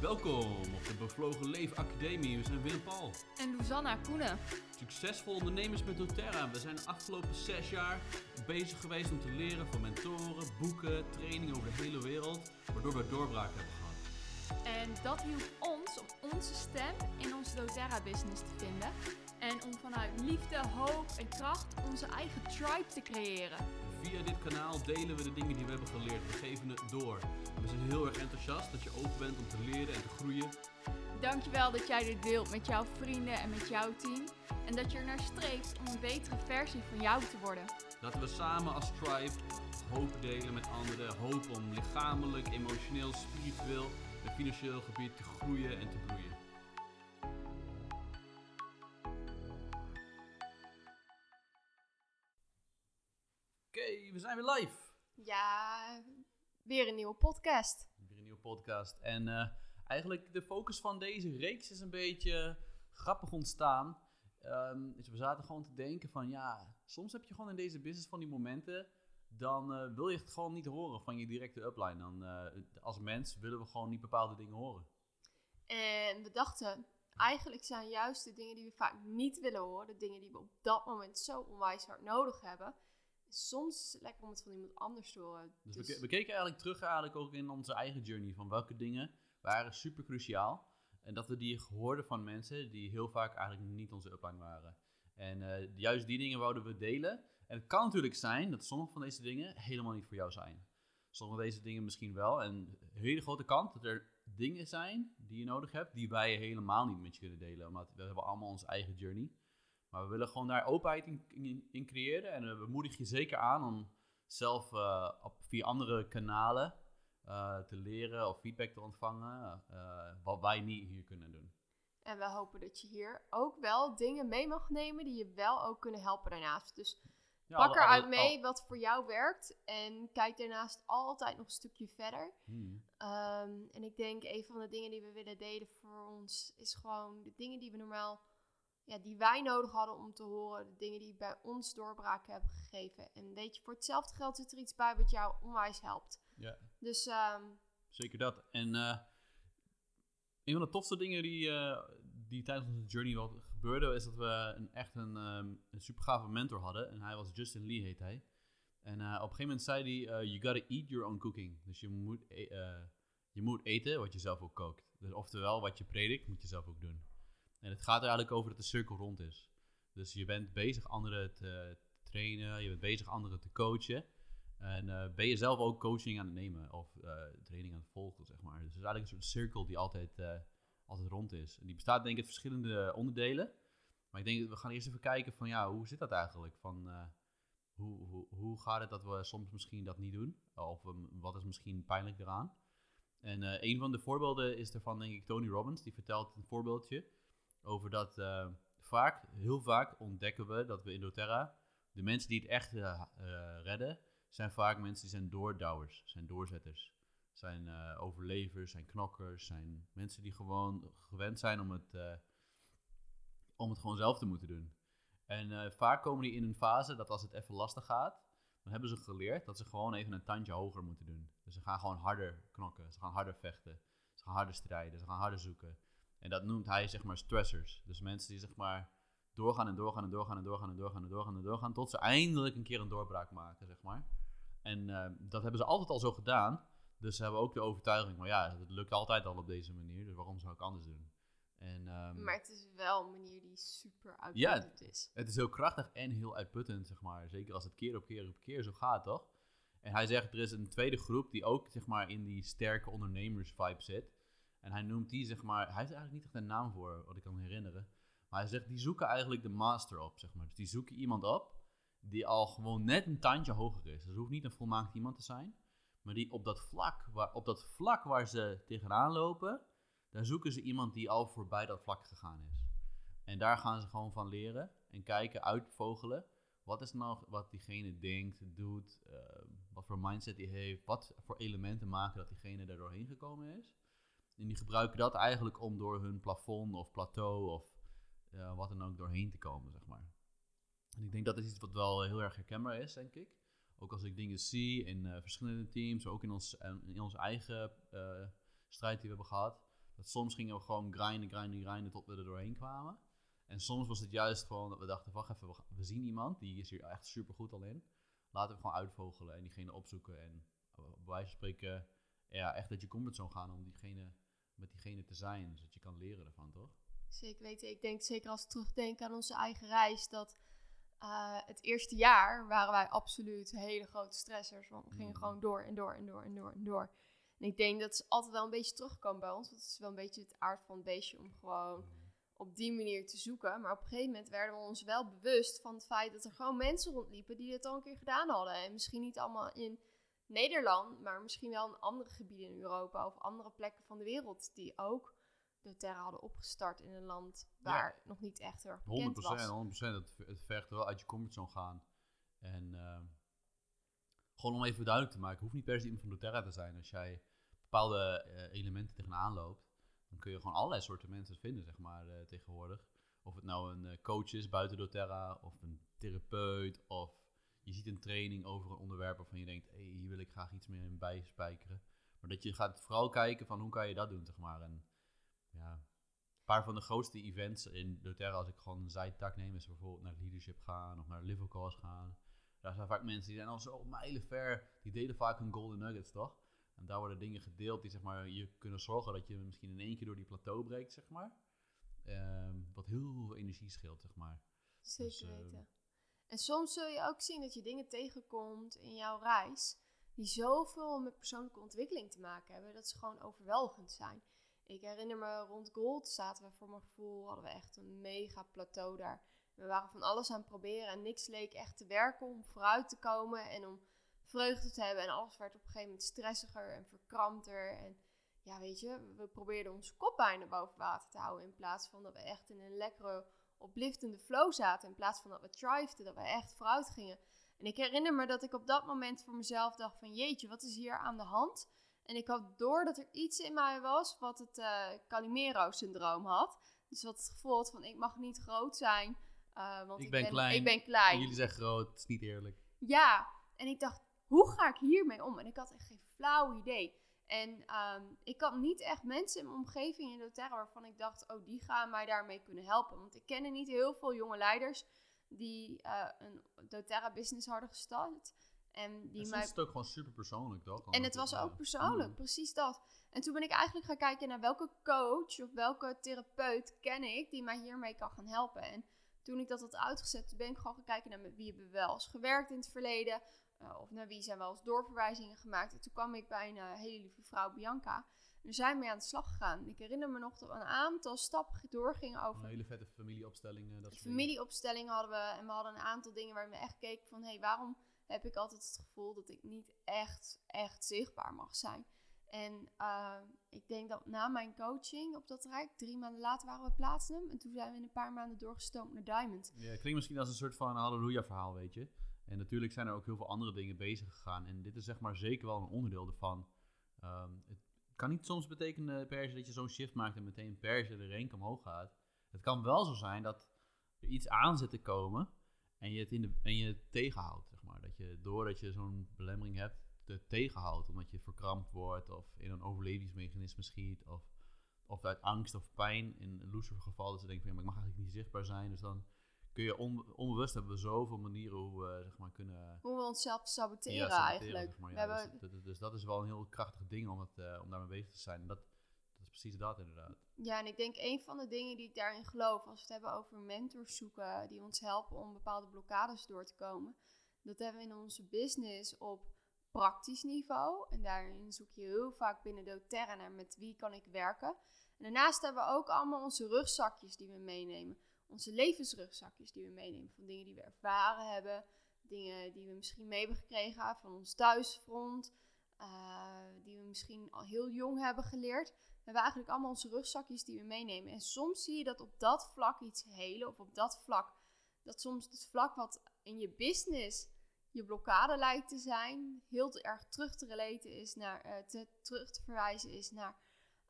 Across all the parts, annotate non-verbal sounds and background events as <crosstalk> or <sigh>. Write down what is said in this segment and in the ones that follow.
Welkom op de Bevlogen Leef Academie. We zijn Willem Paul. En Luzanna Koenen. Succesvol ondernemers met doTERRA. We zijn de afgelopen zes jaar bezig geweest om te leren van mentoren, boeken, trainingen over de hele wereld. Waardoor we doorbraak hebben gehad. En dat hielp ons om onze stem in onze doTERRA business te vinden. En om vanuit liefde, hoop en kracht onze eigen tribe te creëren. Via dit kanaal delen we de dingen die we hebben geleerd. We geven het door. We zijn heel erg enthousiast dat je open bent om te leren en te groeien. Dankjewel dat jij dit deelt met jouw vrienden en met jouw team. En dat je er naar streeft om een betere versie van jou te worden. Laten we samen als tribe hoop delen met anderen. Hoop om lichamelijk, emotioneel, spiritueel en financieel gebied te groeien en te bloeien. We zijn weer live. Ja, weer een nieuwe podcast. Weer een nieuwe podcast. En eh, eigenlijk de focus van deze reeks is een beetje grappig ontstaan. Ehm, dus we zaten gewoon te denken van ja, soms heb je gewoon in deze business van die momenten. Dan eh, wil je het gewoon niet horen van je directe upline. Dan, eh, als mens willen we gewoon niet bepaalde dingen horen. En we dachten, eigenlijk zijn juist de dingen die we vaak niet willen horen, de dingen die we op dat moment zo onwijs hard nodig hebben. Soms lekker om het van iemand anders te horen. Dus, We, ke- we keken eigenlijk terug eigenlijk ook in onze eigen journey van welke dingen waren super cruciaal. En dat we die hoorden van mensen die heel vaak eigenlijk niet onze upline waren. En eh, juist die dingen wouden we delen. En het kan natuurlijk zijn dat sommige van deze dingen helemaal niet voor jou zijn. Sommige van deze dingen misschien wel. En een hele grote kans dat er dingen zijn die je nodig hebt, die wij helemaal niet met je kunnen delen. Omdat we hebben allemaal onze eigen journey. Maar we willen gewoon daar openheid in, in, in creëren. En eh, we moedigen je zeker aan om zelf eh, op, via andere kanalen eh, te leren of feedback te ontvangen. wat wij niet hier kunnen doen. En we hopen dat je hier ook wel dingen mee mag nemen die je wel ook kunnen helpen daarnaast. Dus Ja, pak eruit mee wat voor jou werkt. En kijk daarnaast altijd nog een stukje verder. Hmm. Ehm, en ik denk een van de dingen die we willen delen voor ons is gewoon de dingen die we normaal, ja, die wij nodig hadden om te horen. De dingen die bij ons doorbraken hebben gegeven. En weet je, voor hetzelfde geld zit er iets bij wat jou onwijs helpt. Ja. Dus ehm, Zeker dat. En eh, een van de tofste dingen die, eh, die tijdens onze journey wel gebeurde, is dat we een, echt een, ehm, een super gave mentor hadden. En hij was Justin Lee, heet hij. En eh, op een gegeven moment zei hij, you gotta eat your own cooking. Dus je moet, e- je moet eten wat je zelf ook kookt. Dus oftewel, wat je predikt, moet je zelf ook doen. En het gaat er eigenlijk over dat de cirkel rond is. Dus je bent bezig anderen te trainen, je bent bezig anderen te coachen. En eh, ben je zelf ook coaching aan het nemen of eh, training aan het volgen, zeg maar. Dus het is eigenlijk een soort cirkel die altijd, eh, altijd rond is. En die bestaat denk ik uit verschillende onderdelen. Maar ik denk, we gaan eerst even kijken van, ja, hoe zit dat eigenlijk? Van, hoe, hoe, hoe gaat het dat we soms misschien dat niet doen? Of ehm, wat is misschien pijnlijk eraan? En een van de voorbeelden is daarvan, denk ik, Tony Robbins. Die vertelt een voorbeeldje over dat eh, vaak, heel vaak ontdekken we dat we in doTERRA, de mensen die het echt eh, eh, redden, zijn vaak mensen die zijn doordouwers, zijn doorzetters. Zijn overlevers, zijn knokkers, zijn mensen die gewoon gewend zijn om het, om het gewoon zelf te moeten doen. En vaak komen die in een fase dat als het even lastig gaat, dan hebben ze geleerd dat ze gewoon even een tandje hoger moeten doen. Dus ze gaan gewoon harder knokken, ze gaan harder vechten, ze gaan harder strijden, ze gaan harder zoeken. En dat noemt hij zeg maar stressors. Dus mensen die zeg maar doorgaan en doorgaan en doorgaan en doorgaan en doorgaan en doorgaan en doorgaan, tot ze eindelijk een keer een doorbraak maken, zeg maar. En eh, dat hebben ze altijd al zo gedaan. Dus ze hebben ook de overtuiging, maar ja, het lukt altijd al op deze manier, dus waarom zou ik anders doen? En, ehm, maar het is wel een manier die super uitputtend is. het is heel krachtig en heel uitputtend, zeg maar. Zeker als het keer op keer op keer zo gaat, toch? En hij zegt, er is een tweede groep die ook, zeg maar, in die sterke ondernemers-vibe zit. En hij noemt die, zeg maar, hij heeft eigenlijk niet echt een naam voor, wat ik kan herinneren. Maar hij zegt, die zoeken eigenlijk de master op, zeg maar. Dus die zoeken iemand op die al gewoon net een tandje hoger is. Dus het hoeft niet een volmaakt iemand te zijn. Maar die op dat vlak waar, op dat vlak waar ze tegenaan lopen, daar zoeken ze iemand die al voorbij dat vlak gegaan is. En daar gaan ze gewoon van leren en kijken, uitvogelen. Wat is nou wat diegene denkt, doet, eh, wat voor mindset hij heeft, wat voor elementen maken dat diegene er doorheen gekomen is. En die gebruiken dat eigenlijk om door hun plafond of plateau of eh, wat dan ook doorheen te komen, zeg maar. En ik denk dat is iets wat wel heel erg herkenbaar is, denk ik. Ook als ik dingen zie in eh, verschillende teams, ook in ons, in onze eigen eh, strijd die we hebben gehad. Dat soms gingen we gewoon grinden, grinden, grinden tot we er doorheen kwamen. En soms was het juist gewoon dat we dachten, wacht even, we, zien iemand, die is hier echt super goed al in. Laten we gewoon uitvogelen en diegene opzoeken. En eh, bij wijze van spreken, ja, echt uit je comfortzone gaan om diegene, met diegene te zijn. Zodat je kan leren ervan, toch? Zeker weten. Ik denk zeker als we terugdenken aan onze eigen reis, dat eh, het eerste jaar waren wij absoluut hele grote stressers. Want we gingen Mhm. gewoon door en door en door en door en door. En ik denk dat ze altijd wel een beetje terugkomen bij ons. Want het is wel een beetje het aard van het beestje om gewoon op die manier te zoeken. Maar op een gegeven moment werden we ons wel bewust van het feit dat er gewoon mensen rondliepen die het al een keer gedaan hadden. En misschien niet allemaal in Nederland, maar misschien wel in andere gebieden in Europa of andere plekken van de wereld die ook doTERRA hadden opgestart in een land waar nog niet echt heel erg 100 bekend was. 100% Het, het vergt wel uit je comfortzone gaan. En ehm, gewoon om even duidelijk te maken, hoeft niet per se iemand van doTERRA te zijn. Als jij bepaalde eh, elementen tegenaan loopt, dan kun je gewoon allerlei soorten mensen vinden, zeg maar, eh, tegenwoordig. Of het nou een eh, coach is buiten doTERRA, of een therapeut, of je ziet een training over een onderwerp waarvan je denkt, hey, hier wil ik graag iets meer in bijspijkeren. Maar dat je gaat vooral kijken van hoe kan je dat doen, zeg maar. En ja, een paar van de grootste events in doTERRA, als ik gewoon een zijtak neem, is bijvoorbeeld naar leadership gaan of naar live calls gaan. Daar zijn vaak mensen die zijn al zo mijlenver, die delen vaak hun golden nuggets, toch? En daar worden dingen gedeeld die zeg maar, je kunnen zorgen dat je misschien in één keer door die plateau breekt, zeg maar. Ehm, wat heel veel energie scheelt, zeg maar. Zeker Dus, eh, weten. En soms zul je ook zien dat je dingen tegenkomt in jouw reis die zoveel met persoonlijke ontwikkeling te maken hebben, dat ze gewoon overweldigend zijn. Ik herinner me rond Gold zaten we voor mijn gevoel, hadden we echt een mega plateau daar. We waren van alles aan het proberen en niks leek echt te werken om vooruit te komen en om vreugde te hebben. En alles werd op een gegeven moment stressiger en verkrampter. En ja, weet je, we probeerden onze kop bijna boven water te houden in plaats van dat we echt in een lekkere opliftende flow zaten. In plaats van dat we thriveden, dat we echt vooruit gingen. En ik herinner me dat ik op dat moment voor mezelf dacht van jeetje, wat is hier aan de hand? En ik had door dat er iets in mij was wat het eh Calimero-syndroom had. Dus wat het gevoel had van ik mag niet groot zijn, eh, want Ik ik, ben klein. Ik ben En jullie zijn groot, het is niet eerlijk. Ja, en ik dacht, hoe ga ik hiermee om? En ik had echt geen flauw idee. En ehm, ik had niet echt mensen in mijn omgeving in doTERRA waarvan ik dacht, oh, die gaan mij daarmee kunnen helpen. Want ik kende niet heel veel jonge leiders die eh, een doTERRA business hadden gestart. En die En mij is het ook gewoon super persoonlijk, toch? en het was ook persoonlijk, Mm. precies dat. En toen ben ik eigenlijk gaan kijken naar welke coach of welke therapeut ken ik die mij hiermee kan gaan helpen. En toen ik dat had uitgezet, ben ik gewoon gaan kijken naar met wie hebben we wel eens gewerkt in het verleden. Eh, of naar wie zijn wel eens doorverwijzingen gemaakt. En toen kwam ik bij een eh, hele lieve vrouw, Bianca. En zijn mee aan de slag gegaan. Ik herinner me nog dat we een aantal stappen doorgingen over Een hele vette familieopstelling. eh, Dat familieopstelling hadden we. En we hadden een aantal dingen waar we echt keken van... hé, hey, waarom heb ik altijd het gevoel dat ik niet echt, echt zichtbaar mag zijn? En ik denk dat na mijn coaching op dat rijk... drie maanden later waren we Platinum. En toen zijn we in een paar maanden doorgestoomd naar Diamond. Ja, het klinkt misschien als een soort van halleluja verhaal, weet je. En natuurlijk zijn er ook heel veel andere dingen bezig gegaan. En dit is zeg maar zeker wel een onderdeel ervan. Ehm, het kan niet soms betekenen per se dat je zo'n shift maakt en meteen per se de rank omhoog gaat. Het kan wel zo zijn dat er iets aan zit te komen en je het, in de, en je tegenhoudt, zeg maar. Dat je doordat je zo'n belemmering hebt, het tegenhoudt. Omdat je verkrampt wordt of in een overlevingsmechanisme schiet. Of, of uit angst of pijn. In een geval dat ze denken van ja, maar ik mag eigenlijk niet zichtbaar zijn. Dus dan kun je on- onbewust hebben we zoveel manieren hoe we zeg maar kunnen Hoe we onszelf saboteren, ja, saboteren, eigenlijk. zeg maar. we Ja, hebben, dus, dus- dus dat is wel een heel krachtig ding om, het, eh, om daarmee bezig te zijn. En dat, dat is precies dat inderdaad. Ja, en ik denk een van de dingen die ik daarin geloof, als we het hebben over mentors zoeken die ons helpen om bepaalde blokkades door te komen, dat hebben we in onze business op praktisch niveau. En daarin zoek je heel vaak binnen doTERRA naar met wie kan ik werken. En daarnaast hebben we ook allemaal onze rugzakjes die we meenemen. Onze levensrugzakjes die we meenemen. Van dingen die we ervaren hebben. Dingen die we misschien mee hebben gekregen van ons thuisfront. eh, die we misschien al heel jong hebben geleerd. We hebben eigenlijk allemaal onze rugzakjes die we meenemen. En soms zie je dat op dat vlak iets helen. Of op dat vlak. Dat soms het vlak wat in je business je blokkade lijkt te zijn. Heel erg terug te relaten is naar. eh, te, terug te verwijzen is naar.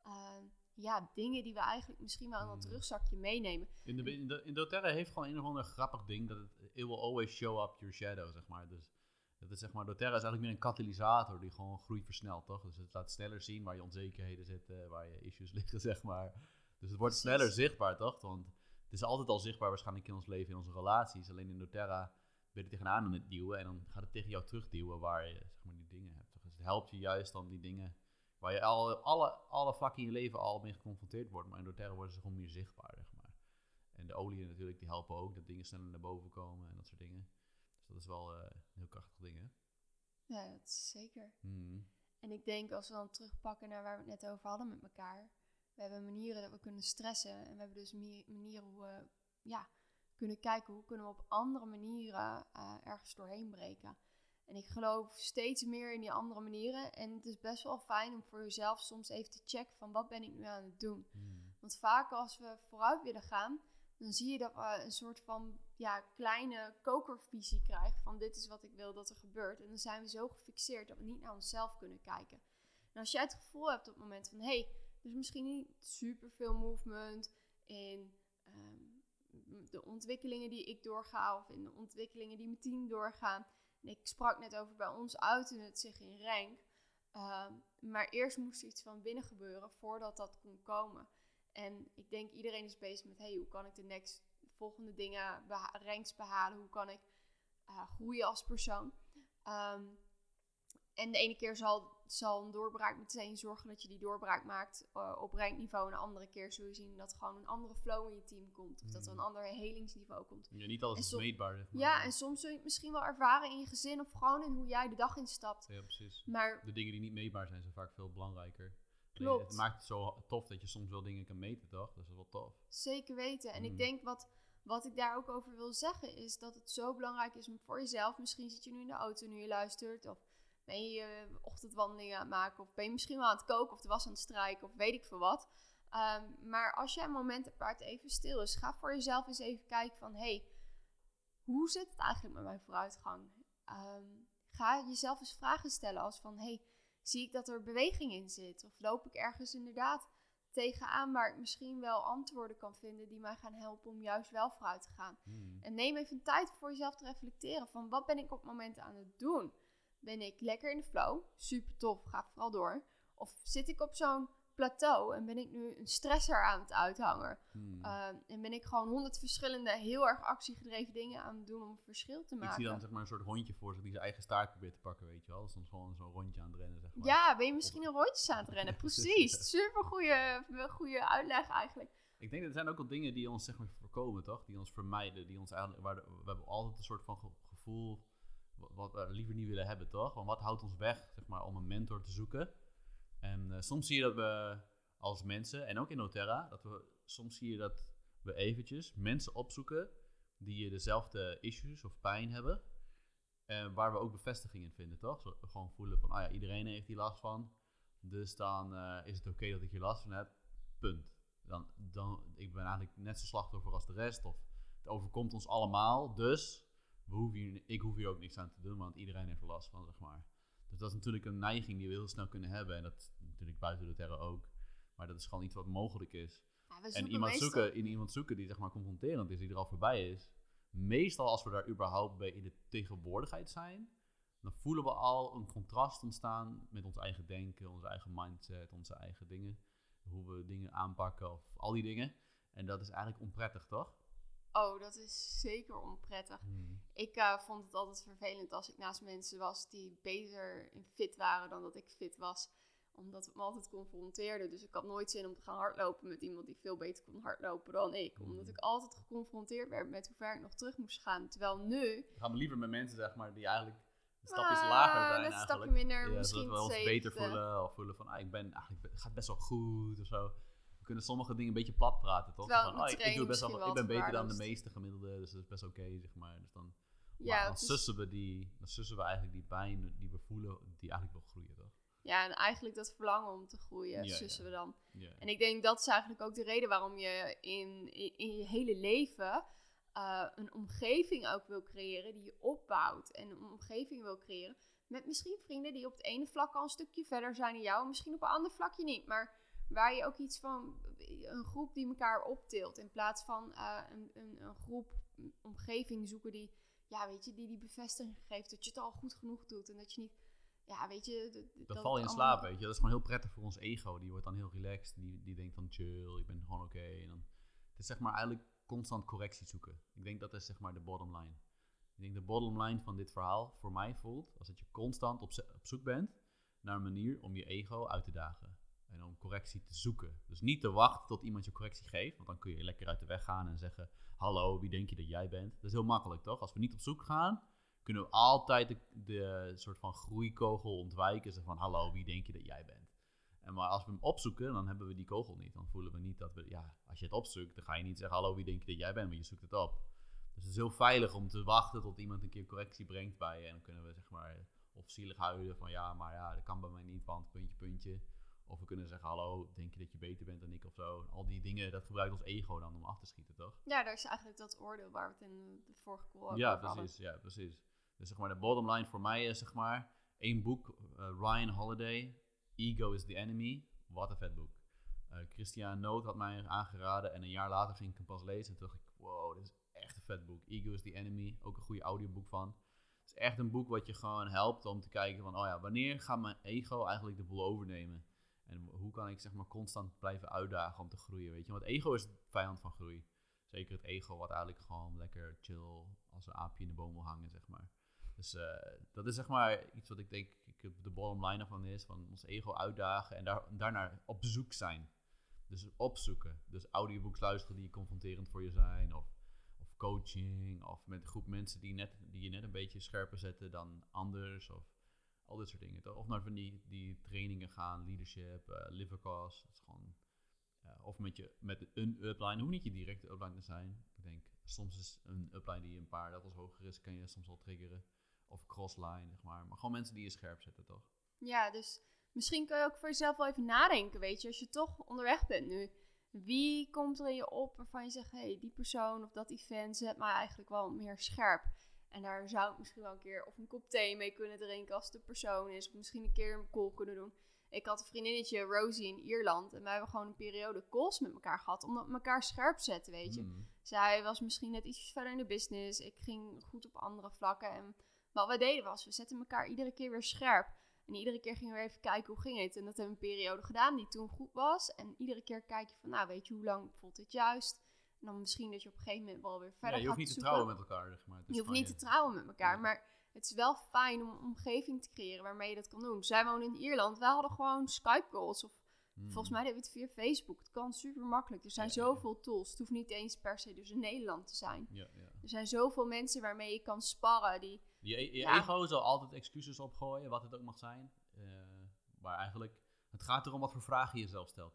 eh, ja, dingen die we eigenlijk misschien wel in dat Hmm. rugzakje meenemen. In, de, in, de, in doTERRA heeft gewoon een of ander grappig ding dat het it will always show up your shadow, zeg maar. Dus Dat is zeg maar, doTERRA is eigenlijk meer een katalysator die gewoon groei versnelt, toch? Dus het laat sneller zien waar je onzekerheden zitten, waar je issues <laughs> liggen, zeg maar. Dus het wordt Precies. sneller zichtbaar, toch? Want het is altijd al zichtbaar waarschijnlijk in ons leven, in onze relaties. Alleen in doTERRA ben je tegenaan aan het duwen en dan gaat het tegen jou terugduwen waar je zeg maar, die dingen hebt. toch? Dus het helpt je juist dan die dingen waar je al, alle, alle vlakken in je leven al mee geconfronteerd wordt. Maar in doTERRA worden ze gewoon meer zichtbaar, zeg maar. En de oliën natuurlijk, die helpen ook dat dingen sneller naar boven komen en dat soort dingen. Dus dat is wel eh, een heel krachtig ding, hè? Ja, dat is zeker. Hmm. En ik denk als we dan terugpakken naar waar we het net over hadden met elkaar. We hebben manieren dat we kunnen stressen. En we hebben dus manieren hoe we ja, kunnen kijken hoe kunnen we op andere manieren eh, ergens doorheen breken. En ik geloof steeds meer in die andere manieren. En het is best wel fijn om voor jezelf soms even te checken van wat ben ik nu aan het doen. Hmm. Want vaak als we vooruit willen gaan, dan zie je dat we een soort van ja, kleine kokervisie krijgen van dit is wat ik wil dat er gebeurt. En dan zijn we zo gefixeerd dat we niet naar onszelf kunnen kijken. En als jij het gevoel hebt op het moment van hé, hey, er is misschien niet super veel movement in ehm, de ontwikkelingen die ik doorga of in de ontwikkelingen die mijn team doorgaan. Ik sprak net over bij ons uitte het zich in rank. Ehm, maar eerst moest er iets van binnen gebeuren voordat dat kon komen. En ik denk iedereen is bezig met, hey, hoe kan ik de next volgende dingen, beha- behalen? Hoe kan ik eh, groeien als persoon? Ehm, en de ene keer zal, zal een doorbraak meteen zorgen dat je die doorbraak maakt eh, op rankniveau. En de andere keer zul je zien dat gewoon een andere flow in je team komt. Of dat er een Hmm. ander helingsniveau komt. Ja, niet alles is meetbaar, zeg maar. Ja, en soms zul je het misschien wel ervaren in je gezin of gewoon in hoe jij de dag instapt. Ja, precies. Maar De dingen die niet meetbaar zijn, zijn vaak veel belangrijker. Klopt. Het maakt het zo tof dat je soms wel dingen kan meten, toch? Dat is wel tof. Zeker weten. En Mm. ik denk wat, wat ik daar ook over wil zeggen is dat het zo belangrijk is om voor jezelf. Misschien zit je nu in de auto nu je luistert. Of ben je je ochtendwandelingen aan het maken. Of ben je misschien wel aan het koken of de was aan het strijken. Of weet ik veel wat. Ehm, maar als jij een moment hebt waar het even stil is. Ga voor jezelf eens even kijken van. Hey, hoe zit het eigenlijk met mijn vooruitgang? Ehm, ga jezelf eens vragen stellen als van. Hey, zie ik dat er beweging in zit? Of loop ik ergens inderdaad tegenaan waar ik misschien wel antwoorden kan vinden die mij gaan helpen om juist wel vooruit te gaan. Hmm. En neem even tijd voor jezelf te reflecteren van wat ben ik op het moment aan het doen? Ben ik lekker in de flow? Super tof, ga vooral door. Of zit ik op zo'n plateau en ben ik nu een stresser aan het uithangen? Hmm. Ehm, en ben ik gewoon honderd verschillende heel erg actiegedreven dingen aan het doen om een verschil te ik maken? zie dan zeg maar een soort hondje voor zich die zijn eigen staart probeert te pakken, weet je wel. Dat is dan gewoon zo'n rondje aan het rennen, zeg maar. Ja, ben je misschien een rondjes aan het rennen? <laughs> Precies, super goede uitleg eigenlijk. Ik denk dat er zijn ook wel dingen die ons zeg maar voorkomen, toch? Die ons vermijden, die ons eigenlijk, waar we hebben altijd een soort van ge- gevoel wat, we liever niet willen hebben, toch? Want wat houdt ons weg, zeg maar, om een mentor te zoeken? En eh, soms zie je dat we als mensen, en ook in Oterra, dat we, soms zie je dat we eventjes mensen opzoeken die dezelfde issues of pijn hebben. En waar we ook bevestiging in vinden, toch? Zo, gewoon voelen van, ah ja, iedereen heeft hier last van. Dus dan eh, is het oké dat ik hier last van heb. Punt. Dan, dan, ik ben eigenlijk net zo slachtoffer als de rest. Of het overkomt ons allemaal. Dus we hoeven hier, ik hoef hier ook niks aan te doen, want iedereen heeft er last van, zeg maar. Dus dat is natuurlijk een neiging die we heel snel kunnen hebben. En dat natuurlijk buiten de terra ook. Maar dat is gewoon iets wat mogelijk is. Ja, En iemand meestal- zoeken, in iemand zoeken die zeg maar confronterend is, die er al voorbij is. Meestal als we daar überhaupt bij in de tegenwoordigheid zijn, dan voelen we al een contrast ontstaan met ons eigen denken, onze eigen mindset, onze eigen dingen. Hoe we dingen aanpakken of al die dingen. En dat is eigenlijk onprettig, toch? Oh, dat is zeker onprettig. Ik eh, vond het altijd vervelend als ik naast mensen was die beter in fit waren dan dat ik fit was. Omdat het me altijd confronteerde. Dus ik had nooit zin om te gaan hardlopen met iemand die veel beter kon hardlopen dan ik. Omdat Mhm. ik altijd geconfronteerd werd met hoe ver ik nog terug moest gaan. Terwijl nu... Gaan we liever met mensen, zeg maar, die eigenlijk een stapje ah, lager zijn Net een stapje minder, Ja, misschien zodat we ons het beter voelen. Of voelen van, ah, ik ben eigenlijk, het gaat best wel goed of zo. Kunnen sommige dingen een beetje plat praten, toch? Terwijl van, oh, ik, ik, doe best wel, ik ben beter dan de meeste gemiddelde, dus dat is best oké, zeg maar. Dus dan, maar Ja, dan, het is- sussen we die, dan sussen we eigenlijk die pijn die we voelen, die eigenlijk wil groeien, toch? ja, en eigenlijk dat verlangen om te groeien, Ja, sussen ja. we dan. Ja. En ik denk dat is eigenlijk ook de reden waarom je in, in, in je hele leven eh, een omgeving ook wil creëren die je opbouwt. En een omgeving wil creëren met misschien vrienden die op het ene vlak al een stukje verder zijn dan jou. Misschien op een ander vlakje niet. Maar waar je ook iets van, een groep die elkaar optilt. In plaats van eh, een, een, een groep, een omgeving zoeken die ja, weet je, die die bevestiging geeft dat je het al goed genoeg doet. En dat je niet, ja, weet je... d- d- Dan dat val je in slaap, weet je. Dat is gewoon heel prettig voor ons ego. Die wordt dan heel relaxed. Die, die denkt van chill, ik ben gewoon oké. En dan, het is zeg maar eigenlijk constant correctie zoeken. Ik denk dat is zeg maar de bottom line. Ik denk de bottom line van dit verhaal voor mij voelt als dat je constant op, op zoek bent naar een manier om je ego uit te dagen. En om correctie te zoeken. Dus niet te wachten tot iemand je correctie geeft. Want dan kun je lekker uit de weg gaan en zeggen: Hallo, wie denk je dat jij bent? Dat is heel makkelijk toch? Als we niet op zoek gaan, kunnen we altijd de, soort van groeikogel ontwijken. Zeggen van: Hallo, wie denk je dat jij bent? En maar als we hem opzoeken, dan hebben we die kogel niet. Dan voelen we niet dat we, ja, als je het opzoekt, dan ga je niet zeggen: Hallo, wie denk je dat jij bent? Maar je zoekt het op. Dus het is heel veilig om te wachten tot iemand een keer correctie brengt bij je. En dan kunnen we zeg maar, of zielig huilen van ja, maar ja, dat kan bij mij niet, want puntje, puntje. Of we kunnen zeggen, hallo, denk je dat je beter bent dan ik of zo. Al die dingen, dat gebruikt ons ego dan om af te schieten, toch? Ja, daar is eigenlijk dat oordeel waar we het in de vorige call ook ja, over hadden. precies, ja, precies. Dus zeg maar, de bottom line voor mij is zeg maar, één boek, eh, Ryan Holiday, Ego is the Enemy. Wat een vet boek. Eh Christian Noot had mij aangeraden en een jaar later ging ik hem pas lezen. En toen dacht ik, wow, dit is echt een vet boek. Ego is the Enemy, ook een goede audioboek van. Het is echt een boek wat je gewoon helpt om te kijken van, oh ja, wanneer gaat mijn ego eigenlijk de boel overnemen? En hoe kan ik zeg maar constant blijven uitdagen om te groeien, weet je? Want ego is vijand van groei. Zeker het ego wat eigenlijk gewoon lekker chill als een aapje in de boom wil hangen, zeg maar. Dus eh, dat is zeg maar iets wat ik denk, ik, de bottom line ervan is, van ons ego uitdagen en daar, daarnaar op zoek zijn. Dus opzoeken. Dus audiobooks luisteren die confronterend voor je zijn, of, of coaching, of met een groep mensen die, net, die je net een beetje scherper zetten dan anders, of al dit soort dingen. Of naar van die, die trainingen gaan, leadership, eh livercast, is gewoon... eh, of met, je, met een upline, hoeft niet je directe upline te zijn. Ik denk, soms is een upline die een paar levels hoger is, kan je soms wel triggeren. Of crossline, zeg maar. Maar gewoon mensen die je scherp zetten, toch? Ja, dus misschien kun je ook voor jezelf wel even nadenken, weet je. Als je toch onderweg bent nu. Wie komt er in je op waarvan je zegt, hé, hey, die persoon of dat event zet mij eigenlijk wel meer scherp. En daar zou ik misschien wel een keer of een kop thee mee kunnen drinken als de persoon is. Of misschien een keer een call kunnen doen. Ik had een vriendinnetje, Rosie, in Ierland. En wij hebben gewoon een periode calls met elkaar gehad. Om dat elkaar scherp te zetten, weet je. Hmm. Zij was misschien net iets verder in de business. Ik ging goed op andere vlakken. En wat we deden was, we zetten elkaar iedere keer weer scherp. En iedere keer gingen we even kijken hoe ging het. En dat hebben we een periode gedaan die toen goed was. En iedere keer kijk je van, nou weet je, hoe lang voelt dit juist? En dan misschien dat je op een gegeven moment wel weer Ja, verder je gaat hoeft niet te trouwen met elkaar, zeg maar. Je hoeft niet te trouwen met elkaar, Ja. maar het is wel fijn om een omgeving te creëren waarmee je dat kan doen. Zij wonen in Ierland, wij hadden gewoon Skype calls of Hmm. volgens mij deden we het via Facebook. Het kan super makkelijk. Er zijn Ja, ja, ja. zoveel tools. Het hoeft niet eens per se dus in Nederland te zijn. Ja, ja. Er zijn zoveel mensen waarmee je kan sparren die Je, je Ja. ego zal altijd excuses opgooien, wat het ook mag zijn. Eh, maar eigenlijk, het gaat erom wat voor vragen je zelf stelt.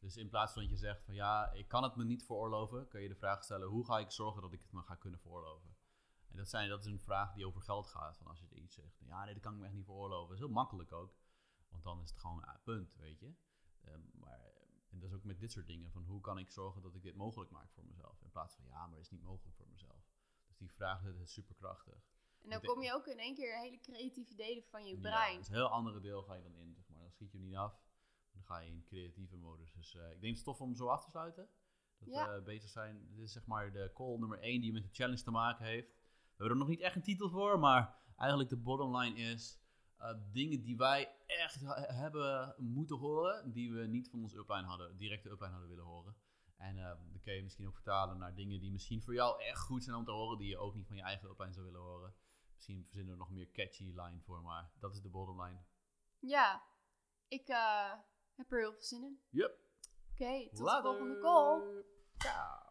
Dus in plaats van dat je zegt van ja, ik kan het me niet veroorloven, kun je de vraag stellen, hoe ga ik zorgen dat ik het me ga kunnen veroorloven? En dat, zijn, dat is een vraag die over geld gaat. Van als je iets zegt, ja nee, dat kan ik me echt niet veroorloven. Dat is heel makkelijk ook. Want dan is het gewoon een punt, weet je. Eh, maar en dat is ook met dit soort dingen. Van hoe kan ik zorgen dat ik dit mogelijk maak voor mezelf? In plaats van ja, maar het is niet mogelijk voor mezelf. Dus die vraag is superkrachtig. En dan kom je ook in één keer hele creatieve delen van je Ja, brein. dat is een heel andere deel ga je dan in, zeg maar. Dan schiet je hem niet af. Dan ga je in creatieve modus. Dus eh, ik denk het is tof om zo af te sluiten. Dat Ja. we bezig zijn. Dit is zeg maar de call nummer 1 die met de challenge te maken heeft. We hebben er nog niet echt een titel voor, maar eigenlijk de bottom line is... eh, dingen die wij echt ha- hebben moeten horen, die we niet van onze upline hadden, directe upline hadden willen horen. En dan kun je misschien ook vertalen naar dingen die misschien voor jou echt goed zijn om te horen, die je ook niet van je eigen upline zou willen horen. Misschien verzinnen we nog meer catchy line voor, maar dat is de bottom line. Ja, ik heb er heel veel zin in. Yep. Oké, tot de volgende call. Ciao.